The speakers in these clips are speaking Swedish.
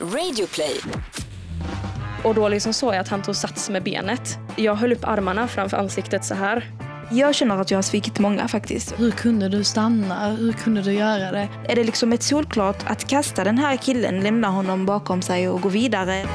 Radioplay. Och då liksom såg jag att han tog sats med benet. Jag höll upp armarna framför ansiktet så här. Jag känner att jag har svikit många faktiskt. Hur kunde du stanna? Hur kunde du göra det? Är det liksom ett solklart att kasta den här killen, lämna honom bakom sig och gå vidare?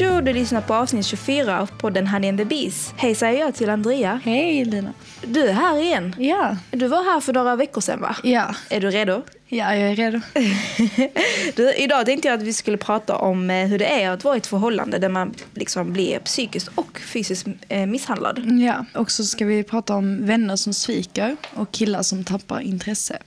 Tjo, du lyssnar på avsnitt 24 av podden Honey and the Bees. Hej säger jag till Andrea. Hej Lina. Du är här igen. Ja. Du var här för några veckor sedan va? Ja. Är du redo? Ja, jag är redo. Du, idag tänkte jag att vi skulle prata om eh, hur det är att vara i ett förhållande där man liksom blir psykiskt och fysiskt eh, misshandlad. Ja. Och så ska vi prata om vänner som sviker och killar som tappar intresse.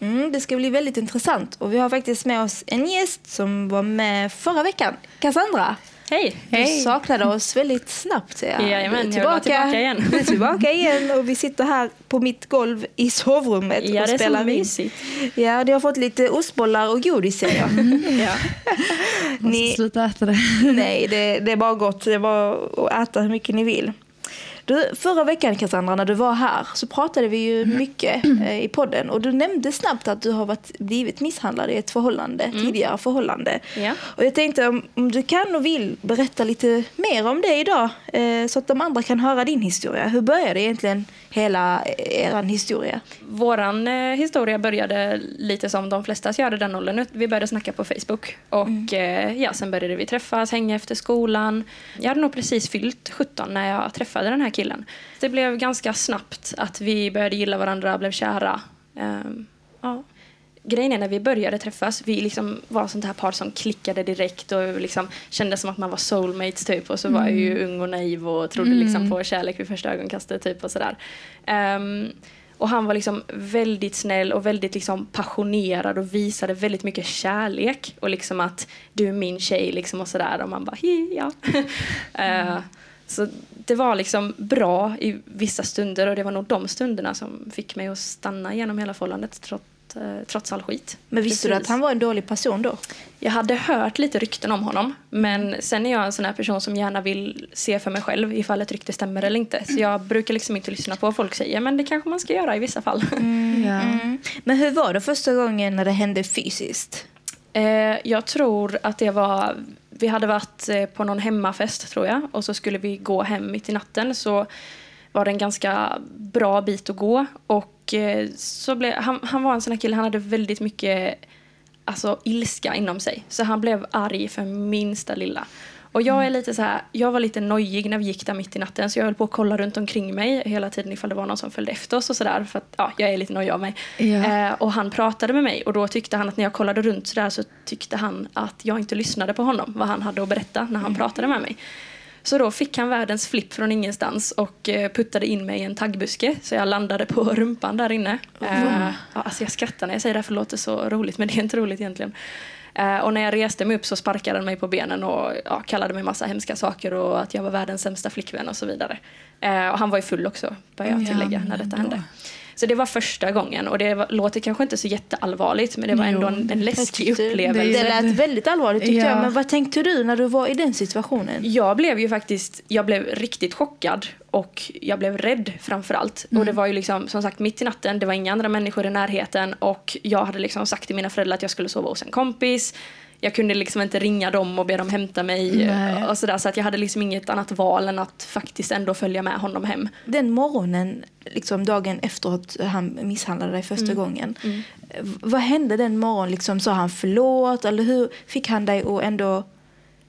Mm, det ska bli väldigt intressant. Och vi har faktiskt med oss en gäst som var med förra veckan. Cassandra. Hej! Du saknade oss väldigt snabbt jag. Jajamän, vill vara tillbaka igen. Du är tillbaka igen och vi sitter här på mitt golv i sovrummet Ja, och det är spelar så in. mysigt. Ja, ni har fått lite ostbollar och godis ser jag. Ja. Måste Ni, sluta äta det. nej, det, det är bara gott. Det är bara att äta hur mycket ni vill. Du, förra veckan Cassandra, när du var här så pratade vi ju mycket eh, i podden och du nämnde snabbt att du har varit, blivit misshandlad i ett förhållande, tidigare förhållande. Ja. Och jag tänkte om, om du kan och vill berätta lite mer om det idag eh, så att de andra kan höra din historia. Hur började egentligen hela eh, er historia? Våran eh, historia började lite som de flesta gör i den åldern. Vi började snacka på Facebook. Och eh, ja, sen började vi träffas, hänga efter skolan. Jag hade nog precis fyllt 17 när jag träffade den här killen. Det blev ganska snabbt att vi började gilla varandra, blev kära. Ehm, ja. Grejen är när vi började träffas, vi liksom var sånt här par som klickade direkt och liksom kände som att man var soulmates typ. Och så var jag ju ung och naiv och trodde liksom på kärlek vid första ögonkastet typ och sådär. Ehm, och han var liksom väldigt snäll och väldigt liksom passionerad och visade väldigt mycket kärlek. Och liksom att du är min tjej liksom och sådär. Och man bara ja. Eh, så det var liksom bra i vissa stunder och det var nog de stunderna som fick mig att stanna genom hela förhållandet trots, eh, trots all skit. Men visste du Precis. att han var en dålig person då? Jag hade hört lite rykten om honom, men sen är jag en sån här person som gärna vill se för mig själv ifall ett rykte stämmer eller inte. Så jag brukar liksom inte lyssna på vad folk säger, men det kanske man ska göra i vissa fall. Ja. Mm. Men hur var det första gången när det hände fysiskt? Eh, jag tror att det var... Vi hade varit eh, på någon hemmafest, tror jag. Och så skulle vi gå hem mitt i natten. Så var det en ganska bra bit att gå. Och eh, så blev, han, han var en sån här kille, han hade väldigt mycket alltså, ilska inom sig. Så han blev arg för minsta lilla. Och jag är lite så här, jag var lite nojig när vi gick där mitt i natten så jag höll på att kolla runt omkring mig hela tiden ifall det var någon som följde efter oss och sådär för att ja, jag är lite nojig av mig. Ja. Eh, och han pratade med mig och då tyckte han att när jag kollade runt sådär så tyckte han att jag inte lyssnade på honom, vad han hade att berätta när han pratade med mig. Så då fick han världens flipp från ingenstans och eh, puttade in mig i en taggbuske så jag landade på rumpan där inne. Eh, ja, alltså jag skrattar när jag säger det här för det låter så roligt men det är inte roligt egentligen. Eh, och när jag reste mig upp så sparkade han mig på benen och ja, kallade mig massa hemska saker och att jag var världens sämsta flickvän och så vidare. Eh, och han var ju full också, bör jag Ja, tillägga, när detta hände. Så det var första gången och det var, låter kanske inte så jätteallvarligt men det var ändå en, en läskig tyckte- upplevelse. det lät väldigt allvarligt tyckte Ja. jag. Men vad tänkte du när du var i den situationen? Jag blev ju faktiskt, jag blev riktigt chockad och jag blev rädd framför allt. Och det var ju liksom som sagt mitt i natten, det var inga andra människor i närheten och jag hade liksom sagt till mina föräldrar att jag skulle sova hos en kompis. Jag kunde liksom inte ringa dem och be dem hämta mig Nej. och sådär så att jag hade liksom inget annat val än att faktiskt ändå följa med honom hem. Den morgonen, liksom dagen efter att han misshandlade dig första gången. v- Vad hände den morgonen? Liksom, sa han förlåt? Eller hur fick han dig att ändå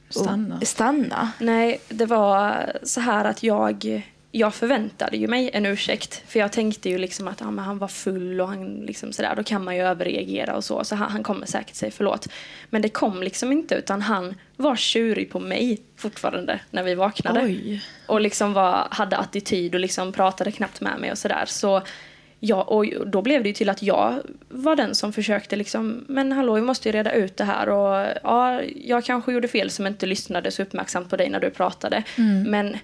Stanna. stanna? Nej, det var så här att jag, jag förväntade ju mig en ursäkt. För jag tänkte ju liksom att ja, men han var full och han liksom sådär, då kan man ju överreagera och så. Så han, han kommer säkert säga förlåt. Men det kom liksom inte utan han var tjurig på mig fortfarande när vi vaknade. Oj. Och liksom var, hade attityd och liksom pratade knappt med mig och sådär. Så ja, och då blev det ju till att jag var den som försökte liksom, men hallå vi måste ju reda ut det här och ja, jag kanske gjorde fel som inte lyssnade så uppmärksamt på dig när du pratade. Men i-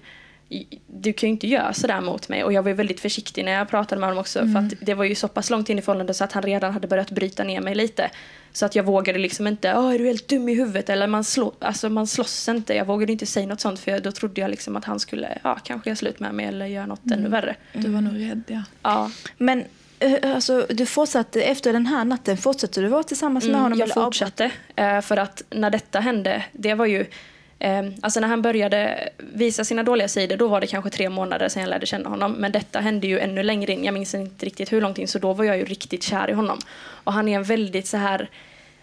du kan ju inte göra sådär mot mig och jag var ju väldigt försiktig när jag pratade med honom också för att det var ju så pass långt in i förhållandet så att han redan hade börjat bryta ner mig lite. Så att jag vågade liksom inte, Åh, är du helt dum i huvudet? Eller man, slå, alltså man slåss inte. Jag vågade inte säga något sånt för då trodde jag liksom att han skulle, ja kanske göra slut med mig eller göra något ännu värre. Du var nog rädd, ja. Ja. Men eh, alltså, du fortsatte, efter den här natten, fortsatte du vara tillsammans med Mm, honom? jag fortsatte. eh, För att när detta hände, det var ju... eh, Alltså när han började visa sina dåliga sidor, då var det kanske tre månader sedan jag lärde känna honom. Men detta hände ju ännu längre in. Jag minns inte riktigt hur långt in, så då var jag ju riktigt kär i honom. Och han är en väldigt så här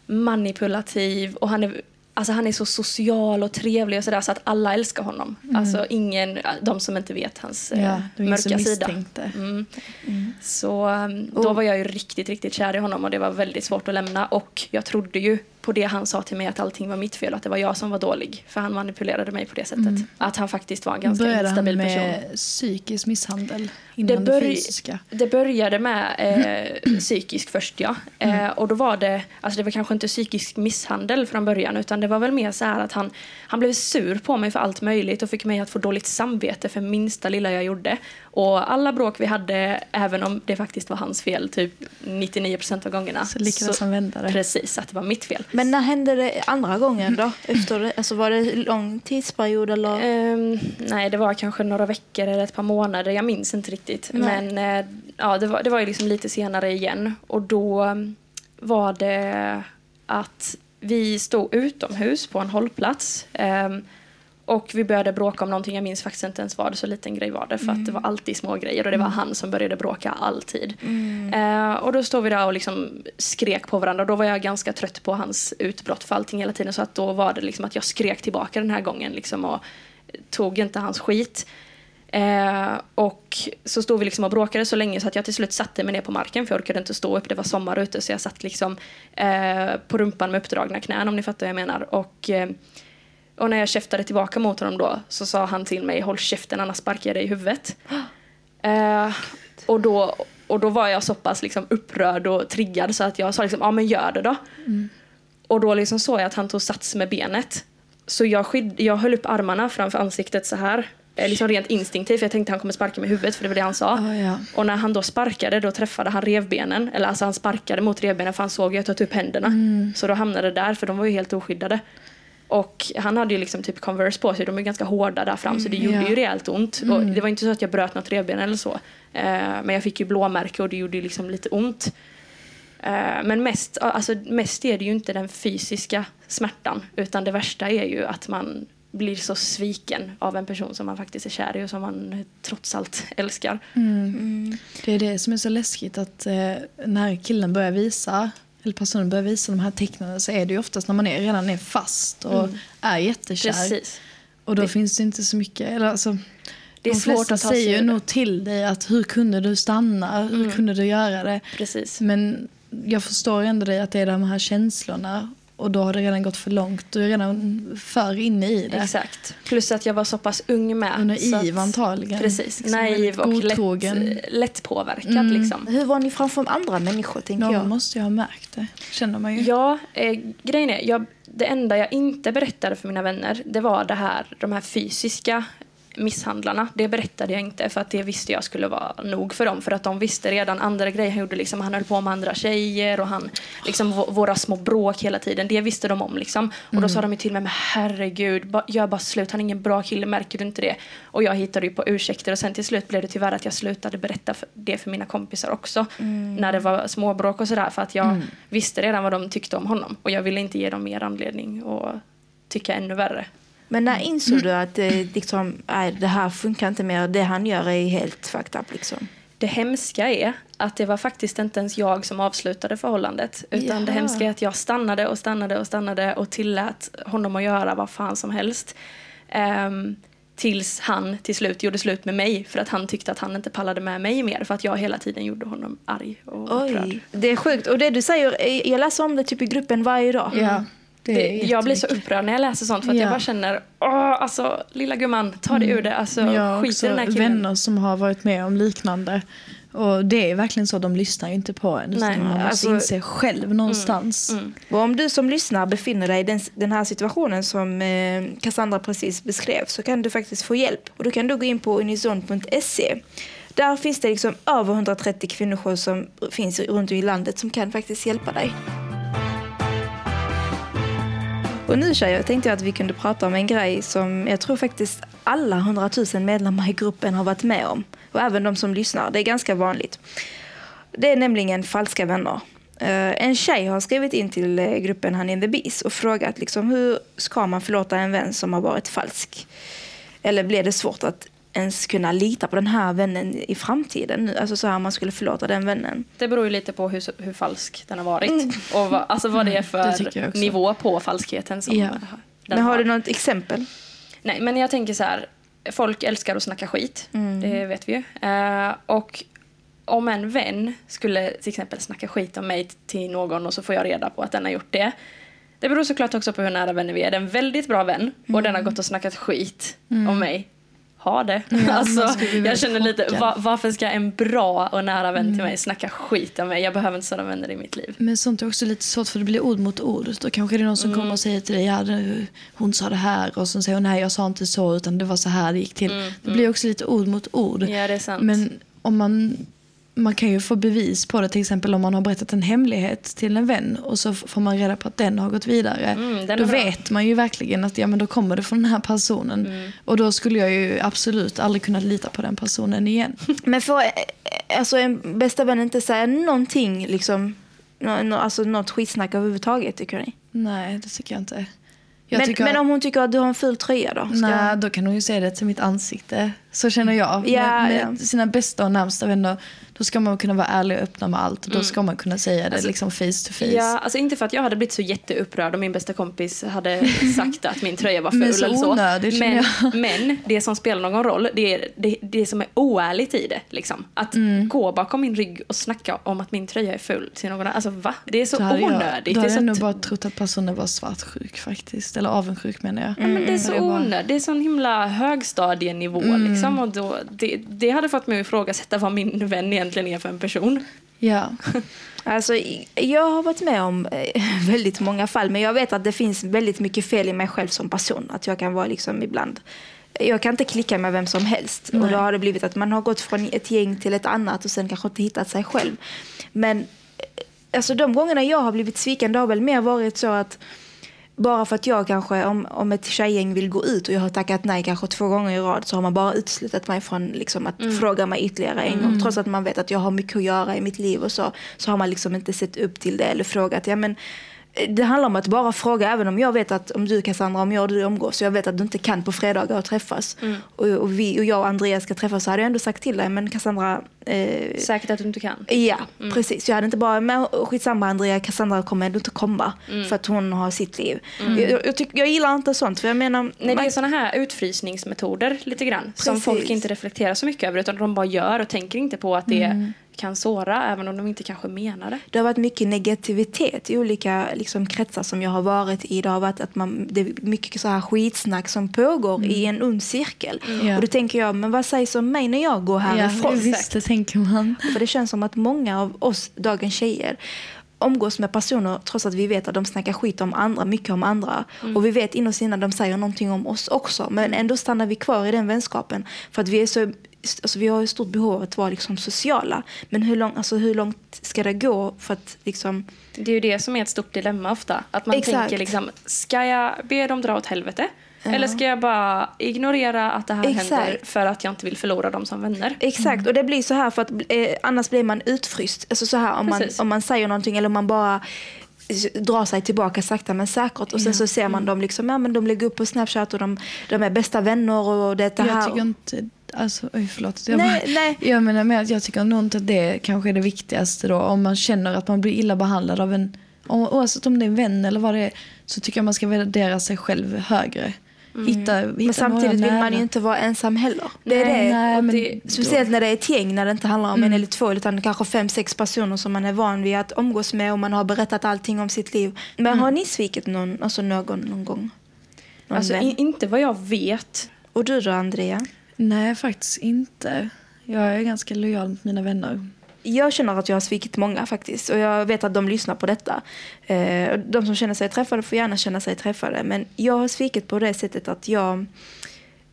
manipulativ och han är Alltså han är så social och trevlig och sådär så att alla älskar honom. Alltså ingen, de som inte vet hans eh, Ja, mörka sida. misstänkte. Mm. Så um, då var jag ju riktigt, riktigt kär i honom och det var väldigt svårt att lämna. Och jag trodde ju på det han sa till mig att allting var mitt fel och att det var jag som var dålig. För han manipulerade mig på det sättet. Att han faktiskt var en ganska Började han instabil med person. psykisk misshandel innan det, börj- fysiska? Det började med eh, psykisk först, ja. Eh, och då var det, alltså det var kanske inte psykisk misshandel från början utan det var väl mer så här att han, han blev sur på mig för allt möjligt och fick mig att få dåligt samvete för minsta lilla jag gjorde. Och alla bråk vi hade, även om det faktiskt var hans fel, typ 99% av gångerna. Så lyckades han vända det. Precis, att det var mitt fel. Men när hände det andra gången då? Efter det? Alltså var det lång tidsperiod eller? Ehm, nej, det var kanske några veckor eller ett par månader. Jag minns inte riktigt. Nej. Men eh, ja, det var, det var ju liksom lite senare igen. Och då mm, var det att vi stod utomhus på en hållplats. ehm, och vi började bråka om någonting. Jag minns faktiskt inte ens vad så liten grej var det. För att det var alltid små grejer och det var han som började bråka alltid. Eh, och då stod vi där och liksom skrek på varandra. Och då var jag ganska trött på hans utbrott för allting hela tiden. Så att då var det liksom att jag skrek tillbaka den här gången. Liksom, och tog inte hans skit. Eh, och så stod vi liksom och bråkade så länge så att jag till slut satte mig ner på marken för jag orkade inte stå upp. Det var sommar ute så jag satt liksom eh, på rumpan med uppdragna knän om ni fattar vad jag menar. Och, eh, och när jag käftade tillbaka mot honom då så sa han till mig håll käften annars sparkar jag dig i huvudet. Eh, och, då, och då var jag så pass liksom upprörd och triggad så att jag sa liksom ja men gör det då. Och då liksom såg jag att han tog sats med benet. Så jag, skyd- jag höll upp armarna framför ansiktet så här. Eh, Liksom rent instinktivt, för jag tänkte han kommer sparka i huvudet för det var det han sa. Ah, ja. Och när han då sparkade då träffade han revbenen. Eller alltså han sparkade mot revbenen för han såg ju att jag tog upp händerna. Så då hamnade det där för de var ju helt oskyddade. Och han hade ju liksom typ Converse på sig, de är ganska hårda där fram så det gjorde ja. ju rejält ont. Och det var inte så att jag bröt något revben eller så. Eh, men jag fick ju blåmärke och det gjorde ju liksom lite ont. Eh, men mest, alltså, mest är det ju inte den fysiska smärtan utan det värsta är ju att man blir så sviken av en person som man faktiskt är kär i och som man trots allt älskar. Det är det som är så läskigt att eh, när killen börjar visa eller personen börjar visa de här tecknen så är det ju oftast när man är, redan är fast och är jättekär. Precis. Och då Det- finns det inte så mycket, eller alltså, Det är de svårt att säger ju nog till dig att hur kunde du stanna, hur kunde du göra det? Precis. Men jag förstår ändå dig att det är de här känslorna och då har det redan gått för långt. Du är redan för inne i det. Exakt. Plus att jag var så pass ung med. Och naiv så att- antagligen. Precis. Liksom naiv och godtrogen. lätt, lätt påverkad. Liksom. Hur var ni framför andra människor tänker Någon jag? måste ju ha märkt det, känner man ju. Ja, eh, grejen är, jag, det enda jag inte berättade för mina vänner det var det här, de här fysiska misshandlarna. Det berättade jag inte för att det visste jag skulle vara nog för dem. För att de visste redan andra grejer han gjorde. Liksom, han höll på med andra tjejer och han, liksom, våra små bråk hela tiden. Det visste de om. Liksom. Och då sa de ju till mig, men herregud, ba, gör bara slut. Han är ingen bra kille, märker du inte det? Och jag hittade ju på ursäkter och sen till slut blev det tyvärr att jag slutade berätta för, det för mina kompisar också. När det var småbråk och sådär. För att jag visste redan vad de tyckte om honom. Och jag ville inte ge dem mer anledning att tycka ännu värre. Men när insåg du att eh, liksom, nej, det här funkar inte mer, det han gör är helt fucked up liksom? Det hemska är att det var faktiskt inte ens jag som avslutade förhållandet. Utan Jaha. det hemska är att jag stannade och stannade och stannade och tillät honom att göra vad fan som helst. Ehm, tills han till slut gjorde slut med mig för att han tyckte att han inte pallade med mig mer för att jag hela tiden gjorde honom arg och upprörd. Oj, det är sjukt. Och det du säger, jag läser om det typ i gruppen varje dag. Ja, det jag blir så upprörd när jag läser sånt för att Ja. jag bara känner, åh, alltså lilla gumman, ta dig ur det, alltså jag har skit i också den här killen. vänner som har varit med om liknande. Och det är verkligen så, de lyssnar ju inte på en. Nej, man måste alltså- inse själv någonstans. Och om du som lyssnar befinner dig i den, den här situationen som eh, Cassandra precis beskrev så kan du faktiskt få hjälp. Och då kan du gå in på unison.se. Där finns det liksom över 130 kvinnojourer som finns runt om i landet som kan faktiskt hjälpa dig. Och nu tjejer tänkte jag att vi kunde prata om en grej som jag tror faktiskt alla 100 000 medlemmar i gruppen har varit med om. Och även de som lyssnar. Det är ganska vanligt. Det är nämligen falska vänner. Eh, en tjej har skrivit in till eh, gruppen Han in the Bees och frågat liksom, hur ska man förlåta en vän som har varit falsk? Eller blir det svårt att ens kunna lita på den här vännen i framtiden? Alltså så här man skulle förlåta den vännen. Det beror ju lite på hur, hur falsk den har varit. Och vad, alltså vad det är Mm, det för också. nivå på falskheten som Ja. den Men har du något exempel? Nej, men jag tänker så här. Folk älskar att snacka skit. Mm. Det vet vi ju. Eh, och om en vän skulle till exempel snacka skit om mig till någon och så får jag reda på att den har gjort det. Det beror såklart också på hur nära vänner vi är. Det är en väldigt bra vän och den har gått och snackat skit om mig. Ha det. man alltså, jag känner lite, chockad. va, varför ska en bra och nära vän till mig snacka skit om mig? Jag behöver inte sådana vänner i mitt liv. Men sånt är också lite svårt för det blir ord mot ord. Då kanske det är någon som kommer och säger till dig, ja, hon sa det här och så säger hon, nej jag sa inte så utan det var så här det gick till. Det blir också lite ord mot ord. Ja, det är sant. Men om man, man kan ju få bevis på det till exempel om man har berättat en hemlighet till en vän och så får man reda på att den har gått vidare. Mm, då bra. vet man ju verkligen att ja, men då kommer det från den här personen. Mm. Och då skulle jag ju absolut aldrig kunna lita på den personen igen. Men får alltså, en bästa vän inte säga någonting, liksom, nå, nå, alltså något skitsnack överhuvudtaget tycker ni? Nej, det tycker jag inte. Jag Men, tycker men om hon tycker att du har en ful tröja då? Ska Nej, då kan hon ju säga det till mitt ansikte. Så känner jag. Ja, med med ja. sina bästa och närmsta vänner, då ska man kunna vara ärlig och öppna med allt. Och då ska man kunna säga det liksom face to face. Ja, alltså inte för att jag hade blivit så jätteupprörd om min bästa kompis hade sagt att min tröja var ful så eller så. onödigt, men, känner men det som spelar någon roll, det är det, det som är oärligt i det. Liksom. Att Mm. gå bakom min rygg och snacka om att min tröja är ful till någon annan. Alltså va? Det är så hade jag, onödigt. då hade så jag nog bara trott att personen var svartsjuk faktiskt. Eller avundsjuk menar jag. Ja, men det är så är bara- onödigt. Det är sån himla högstadienivå. Mm. Liksom, och då, det, det hade fått mig att ifrågasätta vad min vän egentligen är för en person. Ja. Alltså, jag har varit med om eh, väldigt många fall, men jag vet att det finns väldigt mycket fel i mig själv som person. Att jag kan vara liksom ibland... Jag kan inte klicka med vem som helst. Och då har det blivit att man har gått från ett gäng till ett annat och sen kanske inte hittat sig själv. Men eh, alltså, de gångerna jag har blivit sviken, det har väl mer varit så att bara för att jag kanske, om, om ett tjejgäng vill gå ut och jag har tackat nej kanske två gånger i rad så har man bara uteslutit mig från liksom, att fråga mig ytterligare en gång. Trots att man vet att jag har mycket att göra i mitt liv och så, så har man liksom inte sett upp till det eller frågat. Ja, men, eh, det handlar om att bara fråga, även om jag vet att om du Cassandra, om jag och du umgås, så jag vet att du inte kan på fredagar och träffas. Och, och, vi, och jag och Andreas ska träffas så hade jag ändå sagt till dig, men Cassandra, eh, Säkert att du inte kan. Ja, Mm. precis. Jag hade inte bara, men skitsamma Andrea, Cassandra kommer ändå inte komma Mm. för att hon har sitt liv. Jag, jag, tyck, jag gillar inte sånt, för jag menar... Nej, det man- är såna här utfrysningsmetoder lite grann. Som Precis. folk inte reflekterar så mycket över utan de bara gör och tänker inte på att det Mm. kan såra även om de inte kanske menar det. det har varit mycket negativitet i olika liksom, kretsar som jag har varit i. Det har varit att man, det är mycket så här skitsnack som pågår i en ond cirkel. Ja. Och då tänker jag, men vad sägs om mig när jag går Ja, härifrån? visst, det tänker man. För det känns som att många av oss, dagens tjejer, omgås med personer trots att vi vet att de snackar skit om andra, mycket om andra. Och vi vet inne att de säger någonting om oss också. Men ändå stannar vi kvar i den vänskapen. För att vi är så Alltså vi har ett stort behov av att vara liksom sociala. Men hur, lång, alltså hur långt ska det gå för att liksom... Det är ju det som är ett stort dilemma ofta. Att man Exakt. tänker liksom, ska jag be dem dra åt helvete? Eller ska jag bara ignorera att det här Exakt. händer för att jag inte vill förlora dem som vänner? Exakt, och det blir så här för att eh, annars blir man utfryst. Alltså så här om man, om man säger någonting eller om man bara drar sig tillbaka sakta men säkert och sen så ser man dem liksom, ja men de lägger upp på Snapchat och de, de är bästa vänner och det här. Jag tycker inte... Alltså, oj, förlåt. Jag, Nej, bara, nej. jag menar med att jag tycker nog inte att det kanske är det viktigaste då. Om man känner att man blir illa behandlad av en... om- Oavsett om det är en vän eller vad det är. Så tycker jag man ska värdera sig själv högre. Hitta, hitta Mm. Men samtidigt vill man ju inte vara ensam heller. Det är Nej, det. Nej, men det- Speciellt när det är ett gäng, när det inte handlar om Mm. en eller två utan kanske fem, sex personer som man är van vid att umgås med och man har berättat allting om sitt liv. Men Mm. har ni svikit någon, alltså någon, någon gång? Någon Alltså, vän? i, inte vad jag vet. Och du då Andrea? Nej, faktiskt inte. Jag är ganska lojal mot mina vänner. Jag känner att jag har svikit många faktiskt och jag vet att de lyssnar på detta. Eh, de som känner sig träffade får gärna känna sig träffade men jag har svikit på det sättet att jag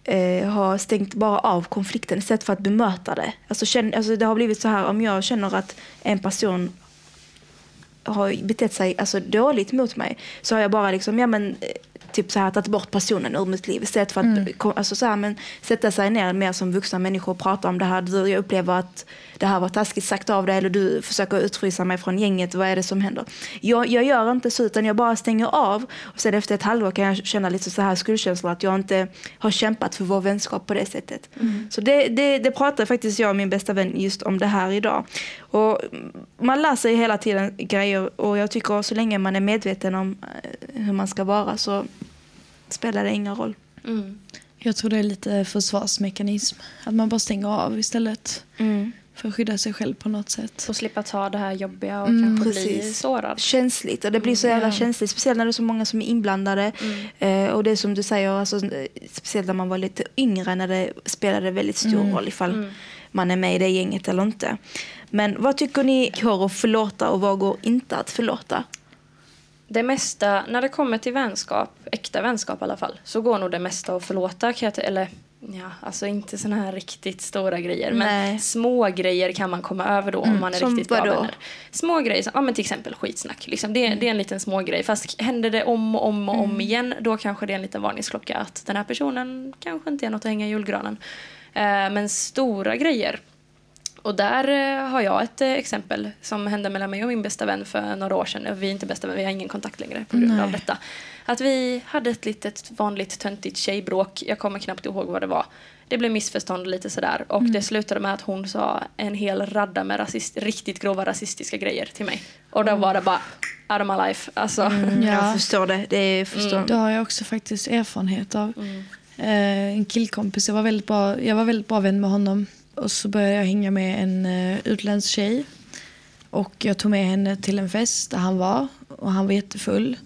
eh, har stängt bara av konflikten istället för att bemöta det. Alltså, känn, alltså, det har blivit så här om jag känner att en person har betett sig alltså, dåligt mot mig så har jag bara liksom, ja men typ så här, tagit bort personen ur mitt liv istället för att Mm. alltså, så här, men, sätta sig ner mer som vuxna människor och prata om det här. Du, jag upplever att det här var taskigt sagt av dig eller du försöker utfrysa mig från gänget. Vad är det som händer? Jag, jag gör inte så utan jag bara stänger av och sen efter ett halvår kan jag känna lite så här skuldkänslor att jag inte har kämpat för vår vänskap på det sättet. Så det, det, det pratar faktiskt jag och min bästa vän just om det här idag. Och man lär sig hela tiden grejer och jag tycker så länge man är medveten om eh, hur man ska vara så spelar det ingen roll. Mm. Jag tror det är lite försvarsmekanism. Att man bara stänger av istället. För att skydda sig själv på något sätt. Och slippa ta det här jobbiga och Mm, kanske bli precis. sårad. Känsligt och det blir så jävla ja. känsligt. Speciellt när det är så många som är inblandade. Eh, och det är som du säger, alltså, speciellt när man var lite yngre när det spelade väldigt stor roll ifall man är med i det gänget eller inte. Men vad tycker ni går att förlåta och vad går inte att förlåta? Det mesta, när det kommer till vänskap, äkta vänskap i alla fall, så går nog det mesta att förlåta. kan jag ty- Eller ja, alltså inte såna här riktigt stora grejer. Nej. Men små grejer kan man komma över då om man är riktigt bra vadå? vänner. Små grejer, som, ja, men till exempel skitsnack. Liksom. Det, det är en liten små grej. Fast händer det om och om och om igen, då kanske det är en liten varningsklocka att den här personen kanske inte är något att hänga i julgranen. Eh, men stora grejer, och där eh, har jag ett eh, exempel som hände mellan mig och min bästa vän för några år sedan. Vi är inte bästa vänner, vi har ingen kontakt längre på grund Nej. av detta. Att vi hade ett litet vanligt töntigt tjejbråk. Jag kommer knappt ihåg vad det var. Det blev missförstånd lite sådär. Och det slutade med att hon sa en hel radda med rasist, riktigt grova rasistiska grejer till mig. Och då var det bara out of my life. Alltså. Jag Ja, förstår det. det är förstår. det har jag också faktiskt erfarenhet av. Mm. Eh, en killkompis, jag var, väldigt bra, jag var väldigt bra vän med honom. Och så började jag hänga med en uh, utländsk tjej. Och jag tog med henne till en fest där han var. Och han var jättefull.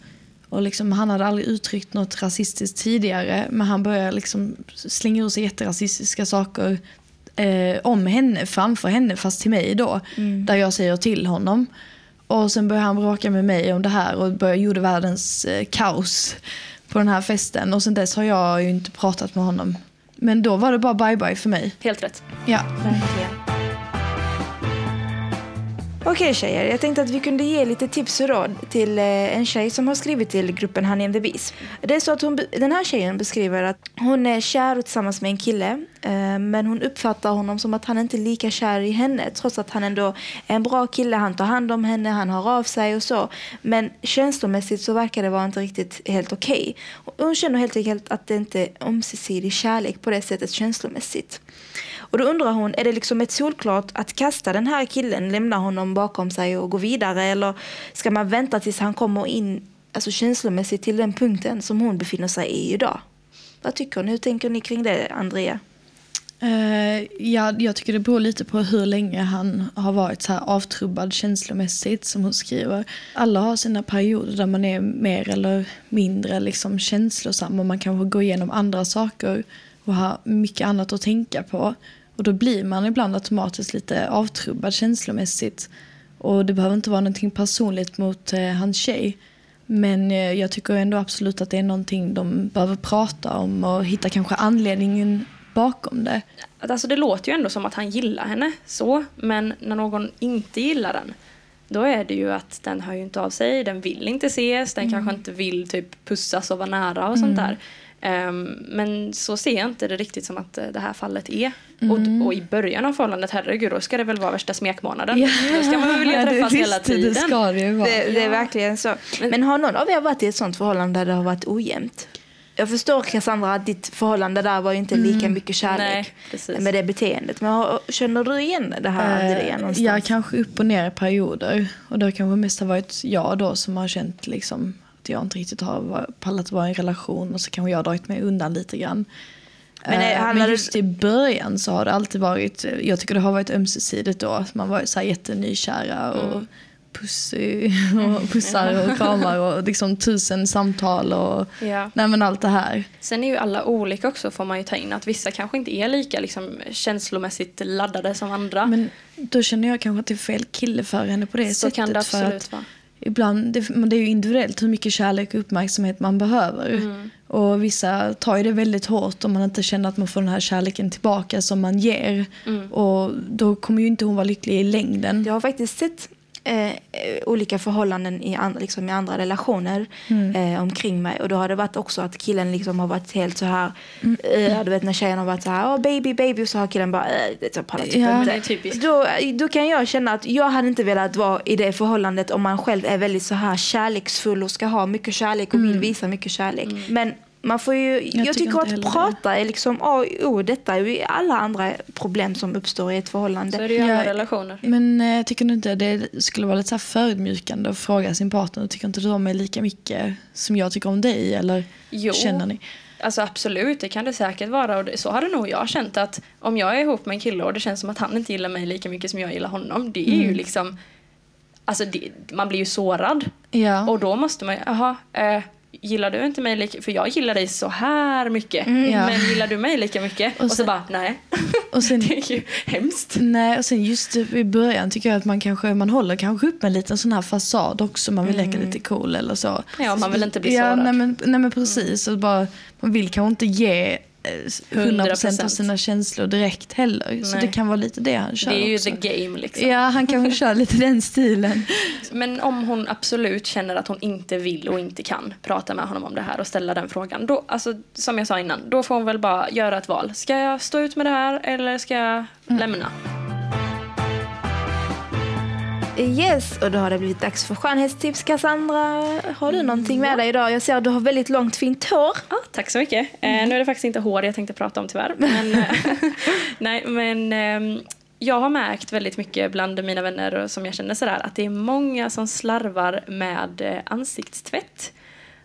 Och liksom, han hade aldrig uttryckt något rasistiskt tidigare. Men han började liksom slänga ur sig jätterasistiska saker eh, om henne, framför henne, fast till mig då. Där jag säger till honom. Och sen började han bråka med mig om det här och började, gjorde världens eh, kaos på den här festen. Och sen dess har jag ju inte pratat med honom. Men då var det bara bye bye för mig. Helt rätt. Ja. Verkligen. Okej tjejer, jag tänkte att vi kunde ge lite tips och råd till eh, en tjej som har skrivit till gruppen Honey and the Bees. Det är så att hon, den här tjejen beskriver att hon är kär och tillsammans med en kille eh, men hon uppfattar honom som att han inte är lika kär i henne trots att han ändå är en bra kille, han tar hand om henne, han har av sig och så. Men känslomässigt så verkar det vara inte riktigt helt okej. Okay. Hon känner helt enkelt att det inte är ömsesidig kärlek på det sättet känslomässigt. Och då undrar hon, är det liksom ett solklart att kasta den här killen, lämna honom bakom sig och gå vidare? Eller ska man vänta tills han kommer in alltså känslomässigt till den punkten som hon befinner sig i idag? Vad tycker ni? Hur tänker ni kring det, Andrea? Uh, ja, jag tycker det beror lite på hur länge han har varit så här avtrubbad känslomässigt som hon skriver. Alla har sina perioder där man är mer eller mindre liksom känslosam och man kanske går igenom andra saker och har mycket annat att tänka på. Och då blir man ibland automatiskt lite avtrubbad känslomässigt. Och det behöver inte vara någonting personligt mot eh, hans tjej. Men eh, jag tycker ändå absolut att det är någonting de behöver prata om och hitta kanske anledningen bakom det. Alltså det låter ju ändå som att han gillar henne så, men när någon inte gillar den då är det ju att den hör ju inte av sig, den vill inte ses, den kanske inte vill typ pussas och vara nära och sånt där. Ehm, men så ser jag inte det riktigt som att eh, det här fallet är. Och, och i början av förhållandet, herregud, då ska det väl vara värsta smekmånaden. Då ska man väl vilja Ja, det- träffas hela visst, Det tiden. ska det ju vara. Det, det är verkligen så. Men har någon av er varit i ett sånt förhållande där det har varit ojämnt? Jag förstår Cassandra att ditt förhållande där var ju inte lika mycket kärlek Nej, med det beteendet. Men har, känner du igen det här Andrea Eh, någonstans? Ja, kanske upp och ner i perioder. Och det har kanske mest har varit jag då som har känt liksom att jag inte riktigt har pallat vara i en relation och så kanske jag har dragit mig undan lite grann. Men, Men, eh, handlar men det- just i början så har det alltid varit, jag tycker det har varit ömsesidigt då. Man varit så här jättenykära och Mm. pussy och pussar och kramar och liksom tusen samtal och Ja. nej men allt det här. Sen är ju alla olika också får man ju ta in. Att vissa kanske inte är lika liksom, känslomässigt laddade som andra. Men då känner jag kanske att det är fel kille för henne på det så sättet. kan det absolut vara. Ibland, det, men det är ju individuellt hur mycket kärlek och uppmärksamhet man behöver. Mm. Och vissa tar ju det väldigt hårt om man inte känner att man får den här kärleken tillbaka som man ger. Mm. Och då kommer ju inte hon vara lycklig i längden. Jag har faktiskt sett eh, olika förhållanden i, an, liksom i andra relationer eh, omkring mig. Och då har det varit också att killen liksom har varit helt så här, eh, du vet när tjejen har varit så här, oh, baby, baby, och så har killen bara, eh, det jag pallar typ Ja. inte. Det är typiskt. Då, då kan jag känna att jag hade inte velat vara i det förhållandet om man själv är väldigt så här kärleksfull och ska ha mycket kärlek och vill visa mycket kärlek. Men man får ju, jag, tycker tycker inte att det. prata är liksom A och O. Detta är ju alla andra problem som uppstår i ett förhållande. Så är det ju alla Ja. relationer. Men eh, tycker du inte det skulle vara lite så här förödmjukande att fråga sin partner, tycker inte du om mig lika mycket som jag tycker om dig? Eller Jo. känner ni? Alltså absolut, det kan det säkert vara. Och det, så har det nog jag känt att om jag är ihop med en kille och det känns som att han inte gillar mig lika mycket som jag gillar honom. Det är Mm. ju liksom... Alltså det, man blir ju sårad. Ja. Och då måste man ju, jaha, eh, gillar du inte mig lika För jag gillar dig så här mycket. Ja. Men gillar du mig lika mycket? Och, Och så sen- bara, nej. Och sen, det är ju hemskt. nej, och sen just i början tycker jag att man kanske man håller kanske upp en liten sån här fasad också. Man vill leka lite cool eller så. Ja, man vill inte bli ja, sårad. Nej men, nej men precis. Och bara, man vill kanske inte ge 100% av 100%. sina känslor direkt heller. Så Nej. det kan vara lite det han kör Det är ju också. the game liksom. Ja, han kanske kör lite den stilen. Men om hon absolut känner att hon inte vill och inte kan prata med honom om det här och ställa den frågan. Då, alltså, som jag sa innan, då får hon väl bara göra ett val. Ska jag stå ut med det här eller ska jag lämna? Yes, och då har det blivit dags för skönhetstips. Cassandra, har du någonting med dig idag? Jag ser att du har väldigt långt fint hår. Ja, tack så mycket. Eh, nu är det faktiskt inte hår jag tänkte prata om tyvärr. Men, eh, nej, men ehm, jag har märkt väldigt mycket bland mina vänner och som jag känner sådär att det är många som slarvar med eh, ansiktstvätt.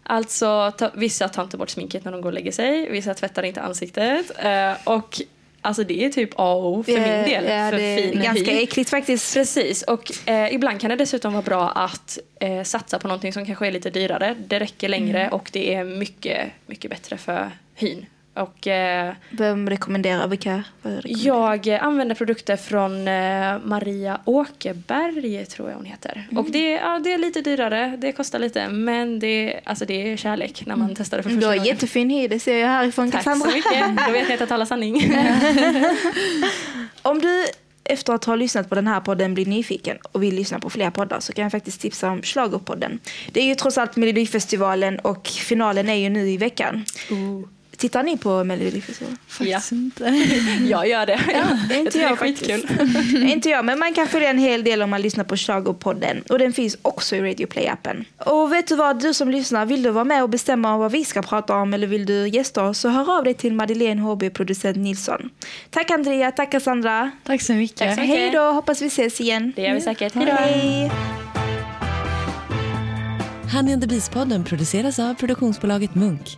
Alltså ta, vissa tar inte bort sminket när de går och lägger sig, vissa tvättar inte ansiktet. Eh, och alltså det är typ A och O för min del. ja, för det är fin ganska hy. äckligt faktiskt. Precis, och eh, ibland kan det dessutom vara bra att eh, satsa på någonting som kanske är lite dyrare. Det räcker längre och det är mycket, mycket bättre för hyn. Och eh, Vem rekommenderar? Vilka? rekommenderar? jag använder produkter från eh, Maria Åkerberg, tror jag hon heter. Och det, ja, det är lite dyrare, det kostar lite, men det, alltså det är kärlek när man testar det för Du första har gången. jättefin hy, det ser jag härifrån Tack så Cassandra. mycket, då vet jag att jag talar sanning. Om du efter att ha lyssnat på den här podden blir nyfiken och vill lyssna på fler poddar så kan jag faktiskt tipsa om Schlagerpodden. Det är ju trots allt Melodifestivalen och finalen är ju nu i veckan. Tittar ni på Melodifestivalen? Faktiskt inte. jag gör det. är inte är jag skitkul. inte jag, men man kan följa en hel del om man lyssnar på Schlagerpodden. Och den finns också i Radio Play-appen. Och vet du vad, du som lyssnar, vill du vara med och bestämma vad vi ska prata om eller vill du gästa oss så hör av dig till Madeleine HB, producent Nilsson. Tack Andrea, tack Cassandra. Tack så mycket. Tack så mycket. Hej då, hoppas vi ses igen. Det gör vi säkert. Hej då. Hej. Honey and the Beast-podden produceras av produktionsbolaget Munk.